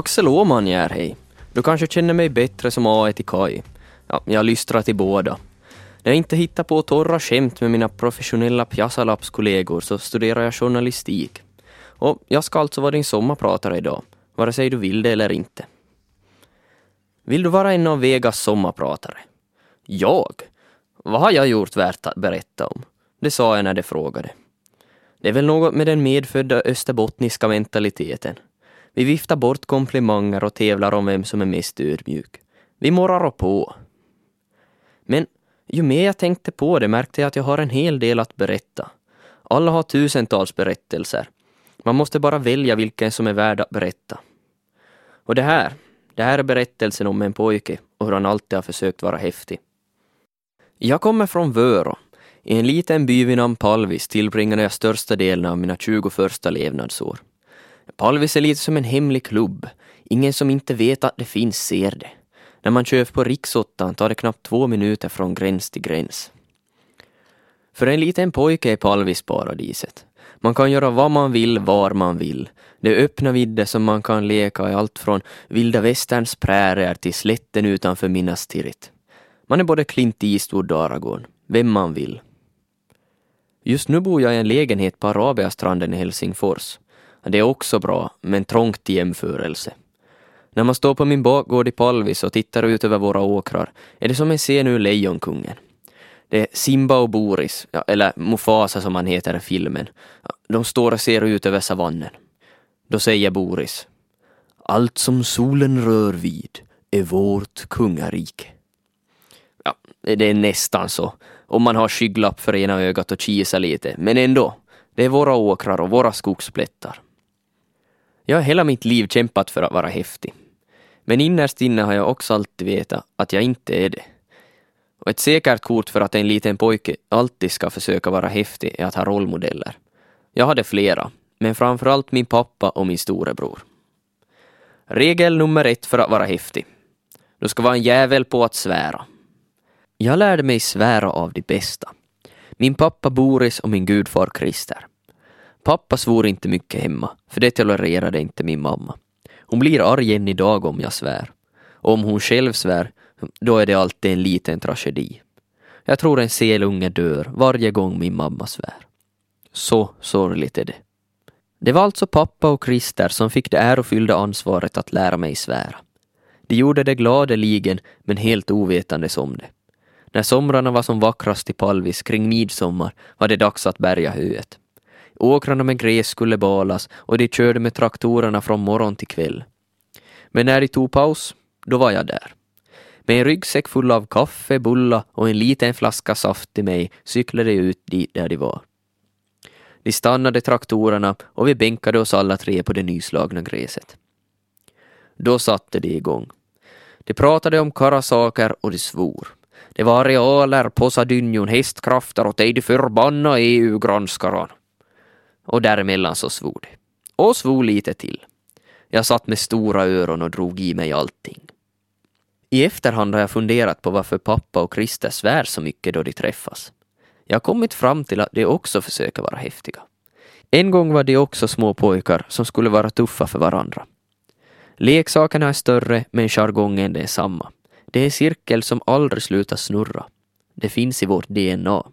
Axel Åman här, hej. Du kanske känner mig bättre som A till Kai. Ja, jag lystrar till båda. När jag inte hittar på torra skämt med mina professionella pjassalappskollegor så studerar jag journalistik. Och jag ska alltså vara din sommarpratare idag, vare sig du vill det eller inte. Vill du vara en av Vegas sommarpratare? Jag? Vad har jag gjort värt att berätta om? Det sa jag när de frågade. Det är väl något med den medfödda österbottniska mentaliteten. Vi viftar bort komplimanger och tävlar om vem som är mest ödmjuk. Vi morrar och på. Men ju mer jag tänkte på det märkte jag att jag har en hel del att berätta. Alla har tusentals berättelser. Man måste bara välja vilken som är värd att berätta. Och det här, det här är berättelsen om en pojke och hur han alltid har försökt vara häftig. Jag kommer från Vörå. I en liten by vid namn Palvis tillbringade jag största delen av mina 20 första levnadsår. Palvis är lite som en hemlig klubb. Ingen som inte vet att det finns ser det. När man kör på riksåttan tar det knappt två minuter från gräns till gräns. För en liten pojke är Palvis paradiset. Man kan göra vad man vill, var man vill. Det är öppna vidder som man kan leka i allt från vilda västerns prärier till slätten utanför Minas Tirith. Man är både Clint Eastwood och Aragorn, vem man vill. Just nu bor jag i en lägenhet på Arabiastranden i Helsingfors. Det är också bra, men trångt i jämförelse. När man står på min bakgård i Palvis och tittar ut över våra åkrar är det som en scen ur Lejonkungen. Det är Simba och Boris, ja, eller Mufasa som han heter i filmen. De står och ser ut över savannen. Då säger Boris. Allt som solen rör vid är vårt kungarike. Ja, det är nästan så. Om man har skygglapp för ena ögat och kisar lite, men ändå. Det är våra åkrar och våra skogsplättar. Jag har hela mitt liv kämpat för att vara häftig. Men innerst inne har jag också alltid vetat att jag inte är det. Och ett säkert kort för att en liten pojke alltid ska försöka vara häftig är att ha rollmodeller. Jag hade flera, men framförallt min pappa och min storebror. Regel nummer ett för att vara häftig. Du ska vara en jävel på att svära. Jag lärde mig svära av de bästa. Min pappa Boris och min gudfar Christer. Pappa svor inte mycket hemma, för det tolererade inte min mamma. Hon blir arg än idag om jag svär. Och om hon själv svär, då är det alltid en liten tragedi. Jag tror en selunge dör varje gång min mamma svär. Så sorgligt är det. Det var alltså pappa och Christer som fick det ärofyllda ansvaret att lära mig svära. De gjorde det gladeligen, men helt ovetandes om det. När somrarna var som vackrast i Palvis kring midsommar var det dags att bärga höet. Åkrarna med gräs skulle balas och de körde med traktorerna från morgon till kväll. Men när de tog paus, då var jag där. Med en ryggsäck full av kaffe, bullar och en liten flaska saft till mig cyklade jag ut dit där de var. De stannade traktorerna och vi bänkade oss alla tre på det nyslagna gräset. Då satte de igång. De pratade om karasaker och de svor. Det var arealer, posadynjon, hästkrafter och de förbanna EU-granskarna. Och däremellan så svor de. Och svor lite till. Jag satt med stora öron och drog i mig allting. I efterhand har jag funderat på varför pappa och Christer svär så mycket då de träffas. Jag har kommit fram till att de också försöker vara häftiga. En gång var de också små pojkar som skulle vara tuffa för varandra. Leksakerna är större men jargongen är samma. Det är en cirkel som aldrig slutar snurra. Det finns i vårt DNA.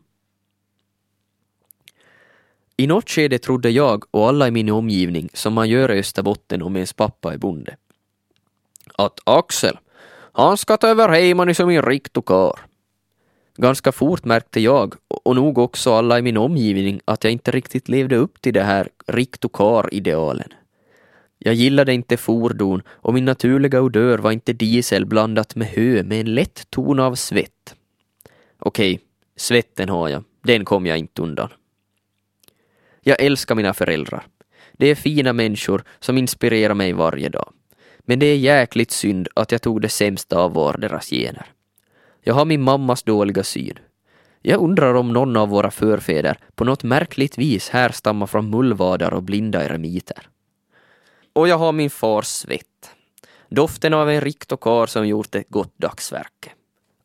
I något skede trodde jag och alla i min omgivning, som man gör i Österbotten om ens pappa är bonde, att Axel, han ska ta över hemani som en riktig karl. Ganska fort märkte jag, och nog också alla i min omgivning, att jag inte riktigt levde upp till det här riktig idealen Jag gillade inte fordon och min naturliga odör var inte diesel blandat med hö med en lätt ton av svett. Okej, svetten har jag, den kom jag inte undan. Jag älskar mina föräldrar. Det är fina människor som inspirerar mig varje dag. Men det är jäkligt synd att jag tog det sämsta av var deras gener. Jag har min mammas dåliga syn. Jag undrar om någon av våra förfäder på något märkligt vis härstammar från mullvadar och blinda eremiter. Och jag har min fars svett. Doften av en riktig karl som gjort ett gott dagsverke.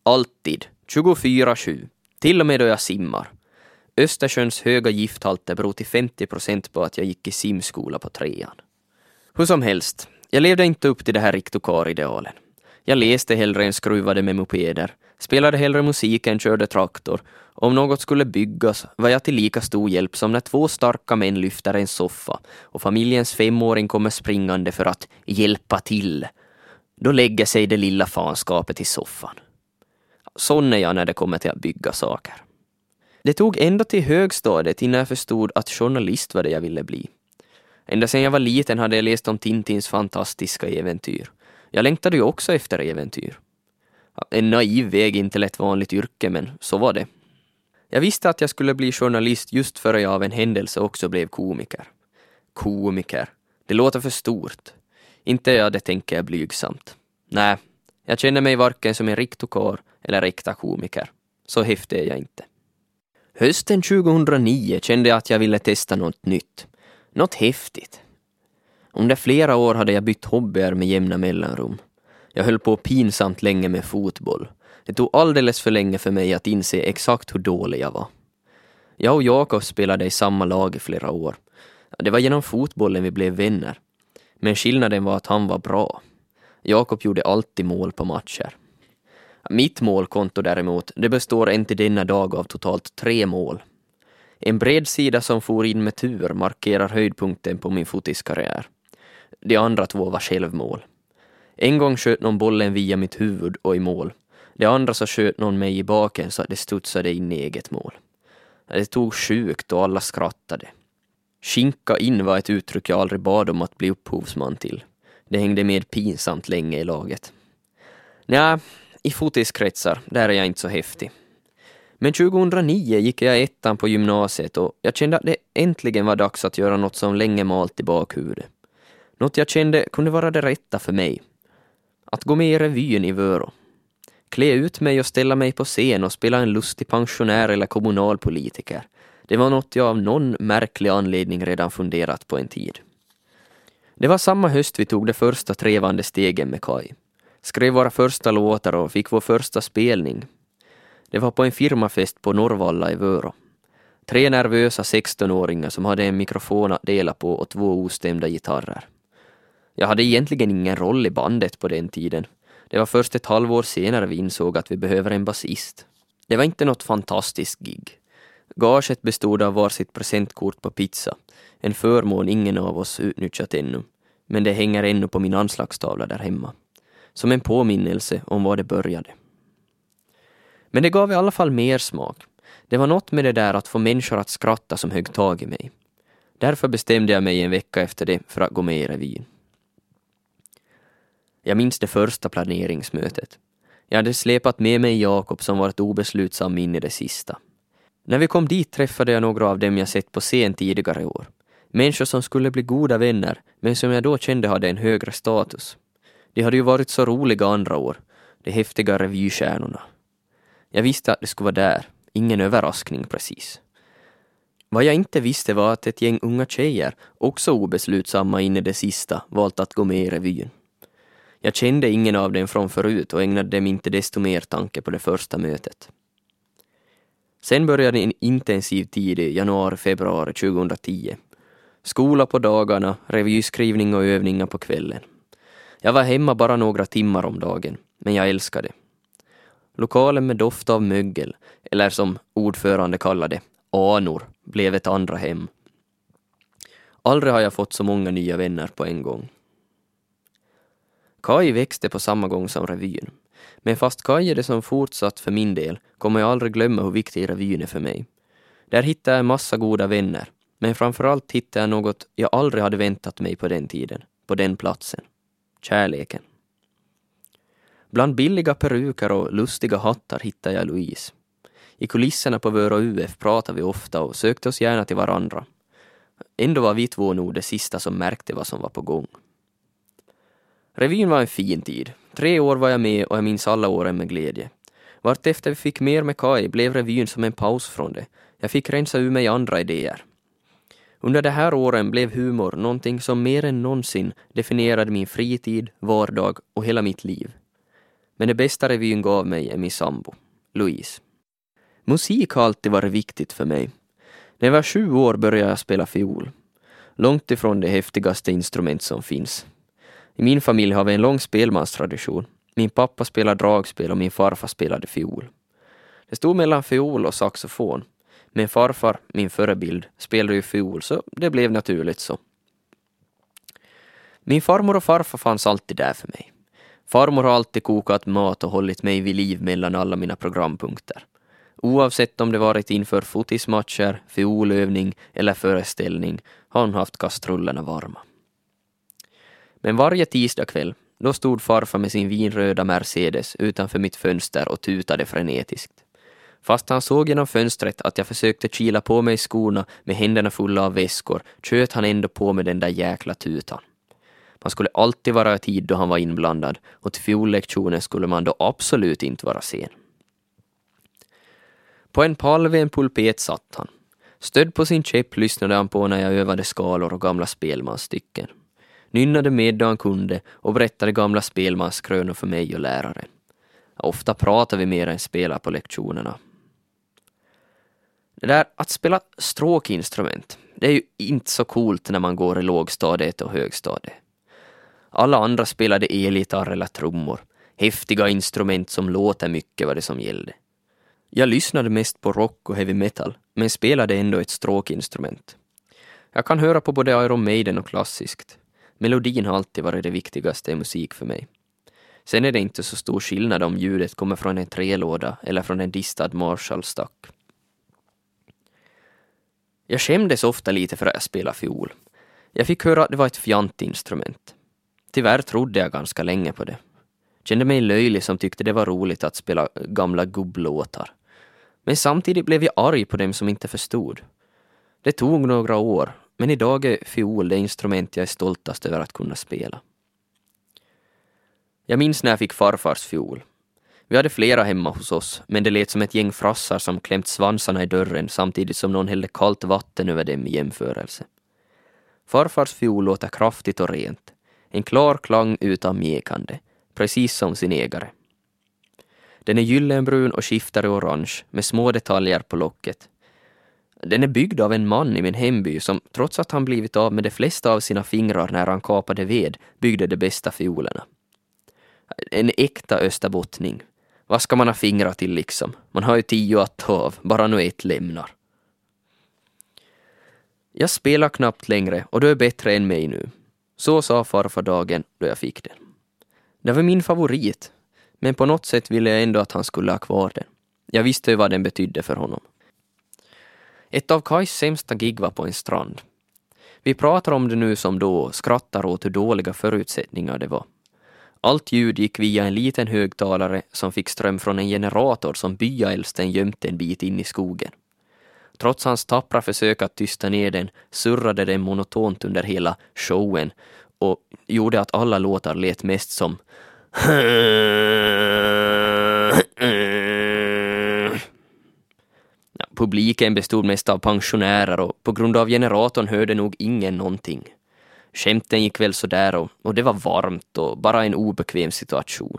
Alltid, 24-7. Till och med då jag simmar. Östersjöns höga gifthalter beror till 50 procent på att jag gick i simskola på trean. Hur som helst, jag levde inte upp till det här riktokar-idealen. Jag läste hellre än skruvade med mopeder, spelade hellre musik än körde traktor. Om något skulle byggas var jag till lika stor hjälp som när två starka män lyfter en soffa och familjens femåring kommer springande för att hjälpa till. Då lägger sig det lilla fanskapet i soffan. Sån är jag när det kommer till att bygga saker. Det tog ända till högstadiet innan jag förstod att journalist var det jag ville bli. Ända sedan jag var liten hade jag läst om Tintins fantastiska äventyr. Jag längtade ju också efter äventyr. En naiv väg in till ett vanligt yrke, men så var det. Jag visste att jag skulle bli journalist just före jag av en händelse också blev komiker. Komiker. Det låter för stort. Inte jag, det tänker jag blygsamt. Nej, jag känner mig varken som en riktokar eller äkta komiker. Så häftig är jag inte. Hösten 2009 kände jag att jag ville testa något nytt. Något häftigt. Under flera år hade jag bytt hobbyer med jämna mellanrum. Jag höll på pinsamt länge med fotboll. Det tog alldeles för länge för mig att inse exakt hur dålig jag var. Jag och Jakob spelade i samma lag i flera år. Det var genom fotbollen vi blev vänner. Men skillnaden var att han var bra. Jakob gjorde alltid mål på matcher. Mitt målkonto däremot, det består än till denna dag av totalt tre mål. En bred sida som for in med tur markerar höjdpunkten på min fotiskarriär. De andra två var självmål. En gång sköt någon bollen via mitt huvud och i mål. Det andra så sköt någon mig i baken så att det studsade in i eget mål. Det tog sjukt och alla skrattade. Skinka in var ett uttryck jag aldrig bad om att bli upphovsman till. Det hängde med pinsamt länge i laget. Nja, i fotiskretsar, där är jag inte så häftig. Men 2009 gick jag ettan på gymnasiet och jag kände att det äntligen var dags att göra något som länge malt i bakhuvudet. Något jag kände kunde vara det rätta för mig. Att gå med i revyn i Vörå. Klä ut mig och ställa mig på scen och spela en lustig pensionär eller kommunalpolitiker. Det var något jag av någon märklig anledning redan funderat på en tid. Det var samma höst vi tog det första trevande stegen med Kai. Skrev våra första låtar och fick vår första spelning. Det var på en firmafest på Norrvalla i Vörå. Tre nervösa 16-åringar som hade en mikrofon att dela på och två ostämda gitarrer. Jag hade egentligen ingen roll i bandet på den tiden. Det var först ett halvår senare vi insåg att vi behöver en basist. Det var inte något fantastiskt gig. Gaget bestod av varsitt presentkort på pizza, en förmån ingen av oss utnyttjat ännu, men det hänger ännu på min anslagstavla där hemma. Som en påminnelse om var det började. Men det gav i alla fall mer smak. Det var något med det där att få människor att skratta som högg tag i mig. Därför bestämde jag mig en vecka efter det för att gå med i revyn. Jag minns det första planeringsmötet. Jag hade släpat med mig Jakob som varit obeslutsam in i det sista. När vi kom dit träffade jag några av dem jag sett på scen tidigare år. Människor som skulle bli goda vänner, men som jag då kände hade en högre status. De hade ju varit så roliga andra år, de häftiga revystjärnorna. Jag visste att det skulle vara där, ingen överraskning precis. Vad jag inte visste var att ett gäng unga tjejer, också obeslutsamma in i det sista, valt att gå med i revyn. Jag kände ingen av dem från förut och ägnade dem inte desto mer tanke på det första mötet. Sen började en intensiv tid i januari-februari 2010. Skola på dagarna, revyskrivning och övningar på kvällen. Jag var hemma bara några timmar om dagen, men jag älskade. det. Lokalen med doft av mögel, eller som ordförande kallade anor, blev ett andra hem. Aldrig har jag fått så många nya vänner på en gång. Kai växte på samma gång som revyn. Men fast Kai är det som fortsatt för min del kommer jag aldrig glömma hur viktig revyn är för mig. Där hittade jag en massa goda vänner, men framförallt hittade jag något jag aldrig hade väntat mig på den tiden, på den platsen. Kärleken. Bland billiga peruker och lustiga hattar hittade jag Louise. I kulisserna på Vöra UF pratade vi ofta och sökte oss gärna till varandra. Ändå var vi två nog det sista som märkte vad som var på gång. Revyn var en fin tid. Tre år var jag med och jag minns alla åren med glädje. Vartefter vi fick mer med Kai blev revyn som en paus från det. Jag fick rensa ur mig andra idéer. Under de här åren blev humor någonting som mer än någonsin definierade min fritid, vardag och hela mitt liv. Men det bästa revyn gav mig är min sambo, Louise. Musik har alltid varit viktigt för mig. När jag var sju år började jag spela fiol. Långt ifrån det häftigaste instrument som finns. I min familj har vi en lång spelmanstradition. Min pappa spelar dragspel och min farfar spelade fiol. Det stod mellan fiol och saxofon. Men farfar, min förebild, spelade ju fiol så det blev naturligt så. Min farmor och farfar fanns alltid där för mig. Farmor har alltid kokat mat och hållit mig vid liv mellan alla mina programpunkter. Oavsett om det varit inför fotismatcher, fiolövning eller föreställning har hon haft kastrullerna varma. Men varje tisdagkväll, då stod farfar med sin vinröda Mercedes utanför mitt fönster och tutade frenetiskt. Fast han såg genom fönstret att jag försökte kila på mig skorna med händerna fulla av väskor, tjöt han ändå på med den där jäkla tutan. Man skulle alltid vara i tid då han var inblandad och till fiollektionen skulle man då absolut inte vara sen. På en pall vid en pulpet satt han. Stödd på sin käpp lyssnade han på när jag övade skalor och gamla spelmansstycken. Nynnade med då han kunde och berättade gamla spelmanskrönor för mig och läraren. Ofta pratade vi mer än spelar på lektionerna. Det där att spela stråkinstrument, det är ju inte så coolt när man går i lågstadiet och högstadiet. Alla andra spelade elgitarr eller trummor. Häftiga instrument som låter mycket var det som gällde. Jag lyssnade mest på rock och heavy metal, men spelade ändå ett stråkinstrument. Jag kan höra på både Iron Maiden och klassiskt. Melodin har alltid varit det viktigaste i musik för mig. Sen är det inte så stor skillnad om ljudet kommer från en trelåda eller från en distad Marshall-stack. Jag skämdes ofta lite för att jag spelade fiol. Jag fick höra att det var ett fjantinstrument. Tyvärr trodde jag ganska länge på det. Kände mig löjlig som tyckte det var roligt att spela gamla gubblåtar. Men samtidigt blev jag arg på dem som inte förstod. Det tog några år, men idag är fiol det instrument jag är stoltast över att kunna spela. Jag minns när jag fick farfars fiol. Vi hade flera hemma hos oss, men det lät som ett gäng frassar som klämt svansarna i dörren samtidigt som någon hällde kallt vatten över dem i jämförelse. Farfars fiol låter kraftigt och rent. En klar klang utan mjäkande, precis som sin ägare. Den är gyllenbrun och skiftar i orange med små detaljer på locket. Den är byggd av en man i min hemby som trots att han blivit av med de flesta av sina fingrar när han kapade ved byggde de bästa fiolerna. En äkta österbottning. Vad ska man ha fingrar till liksom? Man har ju tio att ta av, bara nu ett lämnar. Jag spelar knappt längre och du är bättre än mig nu. Så sa farfar dagen då jag fick den. Det var min favorit, men på något sätt ville jag ändå att han skulle ha kvar den. Jag visste ju vad den betydde för honom. Ett av Kajs sämsta gig var på en strand. Vi pratar om det nu som då och skrattar åt hur dåliga förutsättningar det var. Allt ljud gick via en liten högtalare som fick ström från en generator som byaäldsten gömt en bit in i skogen. Trots hans tappra försök att tysta ner den surrade den monotont under hela showen och gjorde att alla låtar lät mest som ja, Publiken bestod mest av pensionärer och på grund av generatorn hörde nog ingen någonting. Skämten gick väl sådär och, och det var varmt och bara en obekväm situation.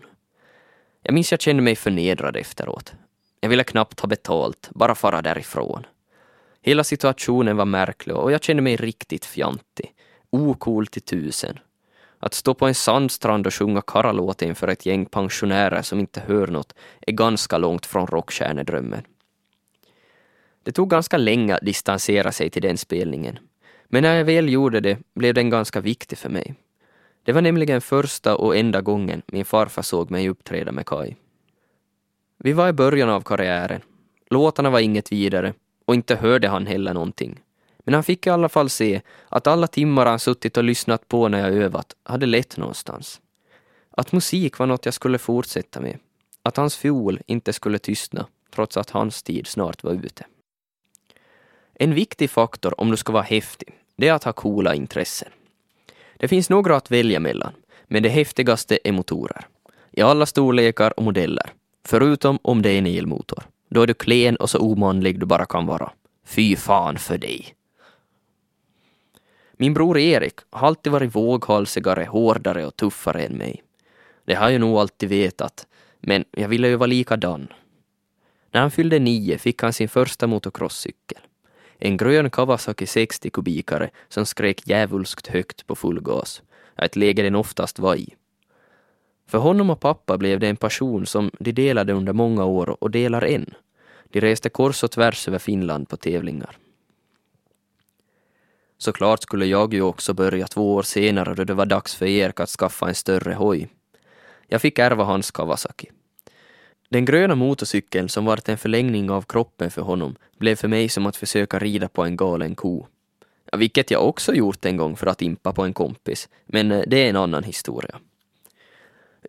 Jag minns jag kände mig förnedrad efteråt. Jag ville knappt ha betalt, bara fara därifrån. Hela situationen var märklig och jag kände mig riktigt fjantig. Ocool till tusen. Att stå på en sandstrand och sjunga karalåt inför ett gäng pensionärer som inte hör något är ganska långt från rockstjärnedrömmen. Det tog ganska länge att distansera sig till den spelningen. Men när jag väl gjorde det blev den ganska viktig för mig. Det var nämligen första och enda gången min farfar såg mig uppträda med Kai. Vi var i början av karriären. Låtarna var inget vidare och inte hörde han heller någonting. Men han fick i alla fall se att alla timmar han suttit och lyssnat på när jag övat hade lett någonstans. Att musik var något jag skulle fortsätta med. Att hans fiol inte skulle tystna trots att hans tid snart var ute. En viktig faktor om du ska vara häftig, det är att ha coola intressen. Det finns några att välja mellan, men det häftigaste är motorer. I alla storlekar och modeller, förutom om det är en elmotor. Då är du klen och så omanlig du bara kan vara. Fy fan för dig. Min bror Erik har alltid varit våghalsigare, hårdare och tuffare än mig. Det har jag nog alltid vetat, men jag ville ju vara likadan. När han fyllde nio fick han sin första motocrosscykel. En grön Kawasaki 60 kubikare som skrek djävulskt högt på full gas. ett läge den oftast var i. För honom och pappa blev det en passion som de delade under många år och delar än. De reste kors och tvärs över Finland på tävlingar. Såklart skulle jag ju också börja två år senare då det var dags för Erik att skaffa en större hoj. Jag fick ärva hans Kawasaki. Den gröna motorcykeln som varit en förlängning av kroppen för honom blev för mig som att försöka rida på en galen ko. Vilket jag också gjort en gång för att impa på en kompis, men eh, det är en annan historia.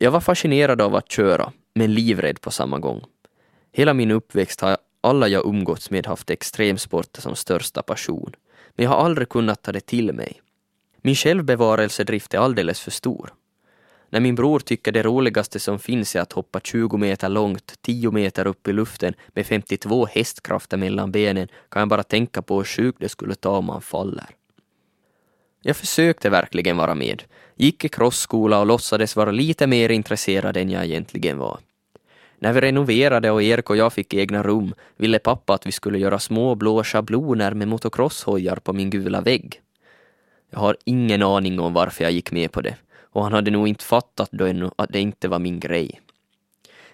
Jag var fascinerad av att köra, men livrädd på samma gång. Hela min uppväxt har alla jag umgåtts med haft extremsporter som största passion, men jag har aldrig kunnat ta det till mig. Min självbevarelsedrift är alldeles för stor. När min bror tycker det roligaste som finns är att hoppa 20 meter långt, 10 meter upp i luften med 52 hästkrafter mellan benen kan jag bara tänka på hur sjukt det skulle ta om man faller. Jag försökte verkligen vara med, gick i krossskola och låtsades vara lite mer intresserad än jag egentligen var. När vi renoverade och Erik och jag fick egna rum ville pappa att vi skulle göra små blå schabloner med motocrosshojar på min gula vägg. Jag har ingen aning om varför jag gick med på det och han hade nog inte fattat då ännu att det inte var min grej.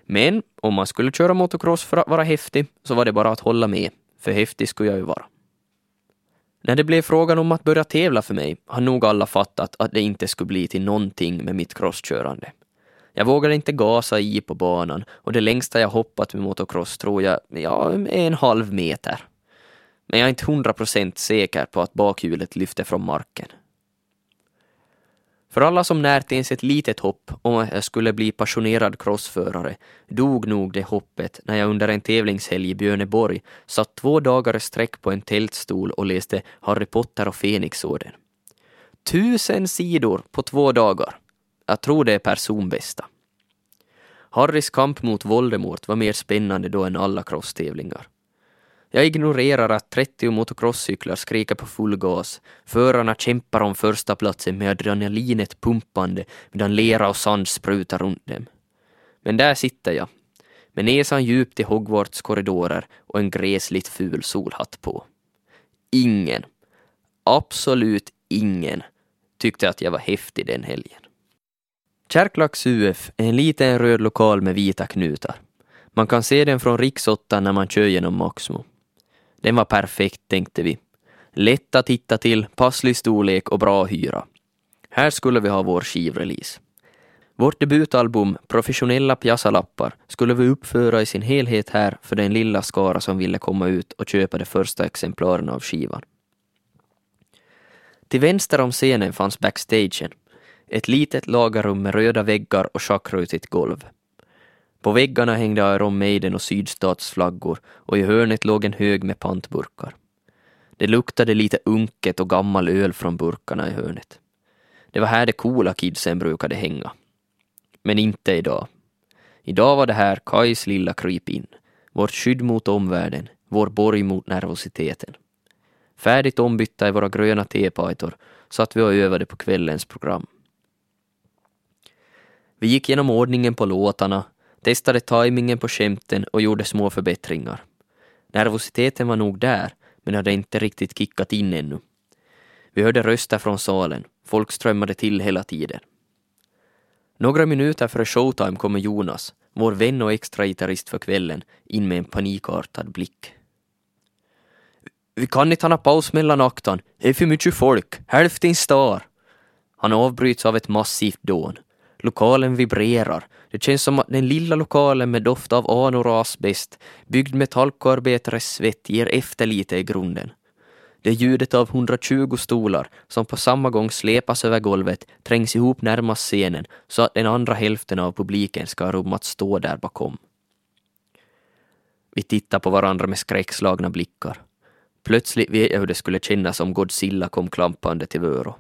Men om man skulle köra motocross för att vara häftig så var det bara att hålla med, för häftig skulle jag ju vara. När det blev frågan om att börja tävla för mig har nog alla fattat att det inte skulle bli till någonting med mitt crosskörande. Jag vågade inte gasa i på banan och det längsta jag hoppat med motocross tror jag, ja, är en halv meter. Men jag är inte hundra procent säker på att bakhjulet lyfter från marken. För alla som närt ens ett litet hopp om att jag skulle bli passionerad crossförare dog nog det hoppet när jag under en tävlingshelg i Björneborg satt två dagar i sträck på en tältstol och läste Harry Potter och Fenixorden. Tusen sidor på två dagar. Jag tror det är personbästa. Harrys kamp mot Voldemort var mer spännande då än alla crosstävlingar. Jag ignorerar att 30 motocrosscyklar skriker på full gas. Förarna kämpar om första platsen med adrenalinet pumpande medan lera och sand sprutar runt dem. Men där sitter jag, med näsan djupt i Hogwarts korridorer och en gräsligt ful solhatt på. Ingen, absolut ingen, tyckte att jag var häftig den helgen. Kärklax UF är en liten röd lokal med vita knutar. Man kan se den från riksåttan när man kör genom Maxmo. Den var perfekt, tänkte vi. Lätt att hitta till, passlig storlek och bra hyra. Här skulle vi ha vår skivrelease. Vårt debutalbum Professionella pjassalappar skulle vi uppföra i sin helhet här för den lilla skara som ville komma ut och köpa de första exemplaren av skivan. Till vänster om scenen fanns backstagen, ett litet lagerrum med röda väggar och schackrutigt golv. På väggarna hängde Iron Maiden och sydstatsflaggor och i hörnet låg en hög med pantburkar. Det luktade lite unket och gammal öl från burkarna i hörnet. Det var här de coola kidsen brukade hänga. Men inte idag. Idag var det här Kajs lilla krypin, vårt skydd mot omvärlden, vår borg mot nervositeten. Färdigt ombytta i våra gröna tepajtor satt vi och övade på kvällens program. Vi gick igenom ordningen på låtarna, testade tajmingen på skämten och gjorde små förbättringar. Nervositeten var nog där, men hade inte riktigt kickat in ännu. Vi hörde röster från salen, folk strömmade till hela tiden. Några minuter före showtime kommer Jonas, vår vän och extra gitarrist för kvällen, in med en panikartad blick. Vi kan inte ha paus mellan aktan, det är för mycket folk, hälften star. Han avbryts av ett massivt dån. Lokalen vibrerar. Det känns som att den lilla lokalen med doft av anor och asbest, byggd med talkoarbetares svett, ger efter lite i grunden. Det är ljudet av 120 stolar som på samma gång släpas över golvet, trängs ihop närmast scenen så att den andra hälften av publiken ska ha rum att stå där bakom. Vi tittar på varandra med skräckslagna blickar. Plötsligt vet jag hur det skulle kännas om Godzilla kom klampande till Vörå.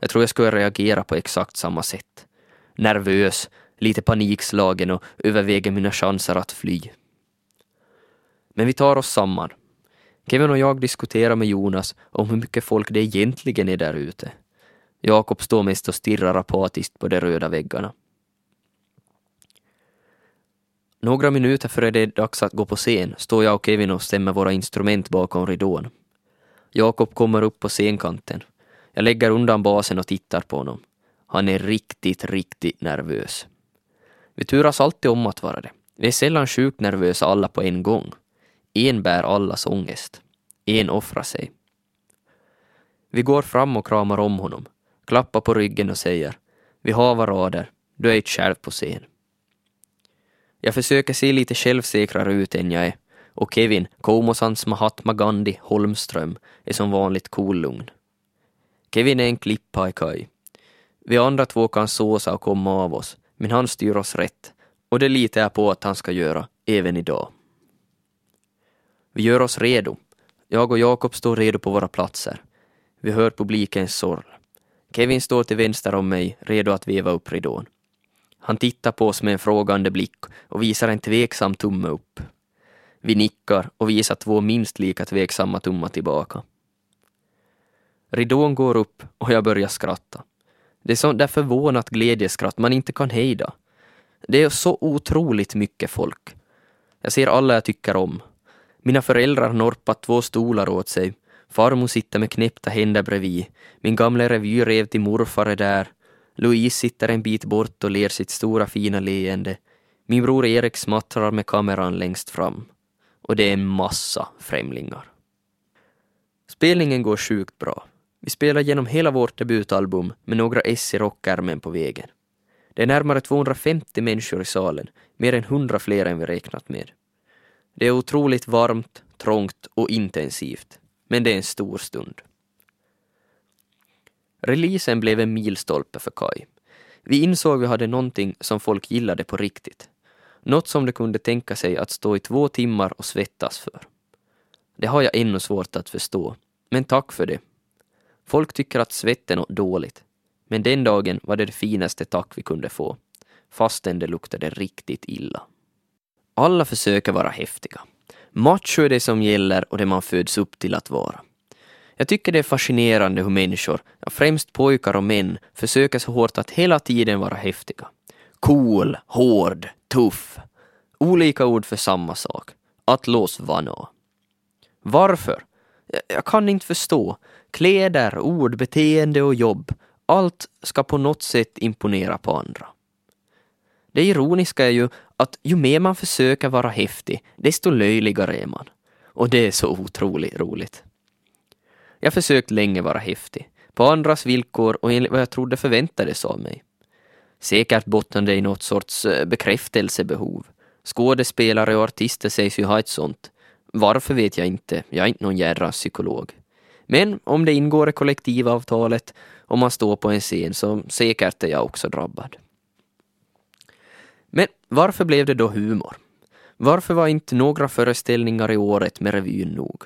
Jag tror jag skulle reagera på exakt samma sätt nervös, lite panikslagen och överväger mina chanser att fly. Men vi tar oss samman. Kevin och jag diskuterar med Jonas om hur mycket folk det egentligen är där ute. Jakob står mest och stirrar apatiskt på de röda väggarna. Några minuter före det är dags att gå på scen står jag och Kevin och stämmer våra instrument bakom ridån. Jakob kommer upp på scenkanten. Jag lägger undan basen och tittar på honom. Han är riktigt, riktigt nervös. Vi turas alltid om att vara det. Vi är sällan sjukt nervösa alla på en gång. En bär allas ångest. En offrar sig. Vi går fram och kramar om honom, klappar på ryggen och säger Vi har rader, du är ett själv på scen. Jag försöker se lite självsäkrare ut än jag är och Kevin, Komosans Mahatma Gandhi Holmström, är som vanligt cool-lugn. Kevin är en klipppajkaj. Vi andra två kan såsa och komma av oss, men han styr oss rätt och det litar jag på att han ska göra även idag. Vi gör oss redo. Jag och Jakob står redo på våra platser. Vi hör publikens sorl. Kevin står till vänster om mig, redo att veva upp ridån. Han tittar på oss med en frågande blick och visar en tveksam tumme upp. Vi nickar och visar två minst lika tveksamma tummar tillbaka. Ridån går upp och jag börjar skratta. Det är så där förvånat glädjeskratt man inte kan hejda. Det är så otroligt mycket folk. Jag ser alla jag tycker om. Mina föräldrar har norpat två stolar åt sig. Farmor sitter med knäppta händer bredvid. Min gamla revyrev till morfar är där. Louise sitter en bit bort och ler sitt stora fina leende. Min bror Erik smattrar med kameran längst fram. Och det är en massa främlingar. Spelningen går sjukt bra. Vi spelar genom hela vårt debutalbum med några S i rockärmen på vägen. Det är närmare 250 människor i salen, mer än 100 fler än vi räknat med. Det är otroligt varmt, trångt och intensivt, men det är en stor stund. Releasen blev en milstolpe för Kai. Vi insåg vi hade någonting som folk gillade på riktigt. Något som de kunde tänka sig att stå i två timmar och svettas för. Det har jag ännu svårt att förstå, men tack för det. Folk tycker att svett är något dåligt, men den dagen var det det finaste tack vi kunde få, fastän det luktade riktigt illa. Alla försöker vara häftiga. Macho är det som gäller och det man föds upp till att vara. Jag tycker det är fascinerande hur människor, främst pojkar och män, försöker så hårt att hela tiden vara häftiga. Cool, hård, tuff. Olika ord för samma sak. Att lås vana. Varför? Jag kan inte förstå. Kläder, ord, beteende och jobb. Allt ska på något sätt imponera på andra. Det ironiska är ju att ju mer man försöker vara häftig, desto löjligare är man. Och det är så otroligt roligt. Jag försökt länge vara häftig, på andras villkor och enligt vad jag trodde förväntades av mig. Säkert bottnade i något sorts eh, bekräftelsebehov. Skådespelare och artister sägs ju ha ett sånt. Varför vet jag inte, jag är inte någon jädra psykolog. Men om det ingår i kollektivavtalet och man står på en scen så säkert är jag också drabbad. Men varför blev det då humor? Varför var inte några föreställningar i året med revyn nog?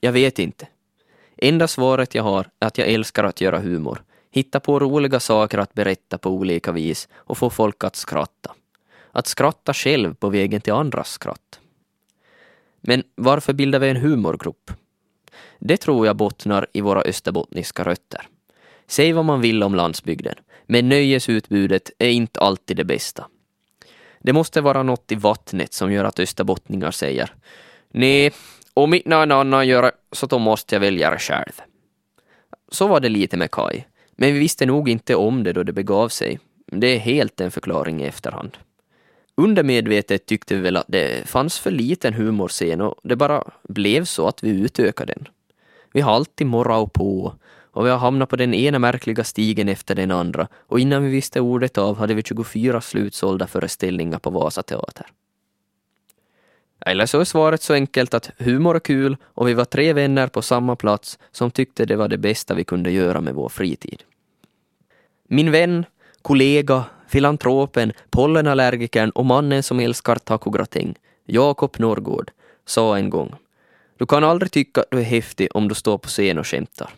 Jag vet inte. Enda svaret jag har är att jag älskar att göra humor, hitta på roliga saker att berätta på olika vis och få folk att skratta. Att skratta själv på vägen till andras skratt. Men varför bildar vi en humorgrupp? Det tror jag bottnar i våra österbottniska rötter. Säg vad man vill om landsbygden, men nöjesutbudet är inte alltid det bästa. Det måste vara något i vattnet som gör att österbottningar säger Nej, om inte någon annan gör det så då måste jag välja det själv. Så var det lite med Kai, men vi visste nog inte om det då det begav sig. Det är helt en förklaring i efterhand. Undermedvetet tyckte vi väl att det fanns för liten humorscen och det bara blev så att vi utökade den. Vi har alltid morrat på och vi har hamnat på den ena märkliga stigen efter den andra och innan vi visste ordet av hade vi 24 slutsålda föreställningar på Vasateater. Eller så är svaret så enkelt att humor är kul och vi var tre vänner på samma plats som tyckte det var det bästa vi kunde göra med vår fritid. Min vän, kollega, filantropen, pollenallergikern och mannen som älskar tacogratäng, Jakob Norrgård, sa en gång du kan aldrig tycka att du är häftig om du står på scen och skämtar.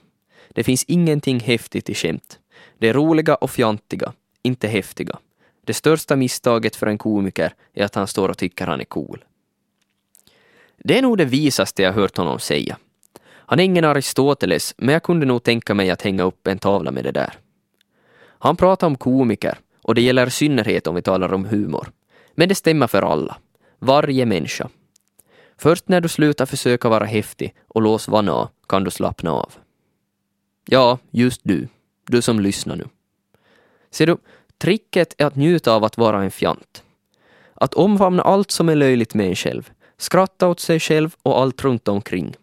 Det finns ingenting häftigt i skämt. Det är roliga och fjantiga, inte häftiga. Det största misstaget för en komiker är att han står och tycker han är cool. Det är nog det visaste jag hört honom säga. Han är ingen Aristoteles, men jag kunde nog tänka mig att hänga upp en tavla med det där. Han pratar om komiker, och det gäller i synnerhet om vi talar om humor. Men det stämmer för alla. Varje människa. Först när du slutar försöka vara häftig och lås vana kan du slappna av. Ja, just du. Du som lyssnar nu. Ser du, tricket är att njuta av att vara en fjant. Att omfamna allt som är löjligt med en själv. Skratta åt sig själv och allt runt omkring.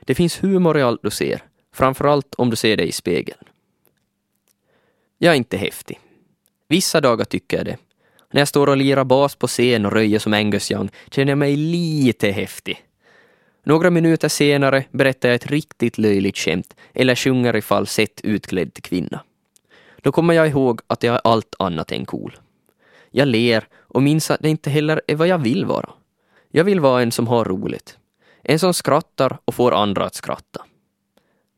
Det finns humor i allt du ser, framförallt om du ser dig i spegeln. Jag är inte häftig. Vissa dagar tycker jag det. När jag står och lirar bas på scen och röjer som Angus Young känner jag mig lite häftig. Några minuter senare berättar jag ett riktigt löjligt skämt eller sjunger i falsett utklädd till kvinna. Då kommer jag ihåg att jag är allt annat än cool. Jag ler och minns att det inte heller är vad jag vill vara. Jag vill vara en som har roligt. En som skrattar och får andra att skratta.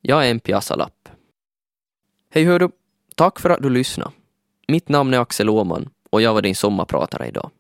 Jag är en piassalapp. Hej hördu, tack för att du lyssnade. Mitt namn är Axel Åman och jag var din sommarpratare idag.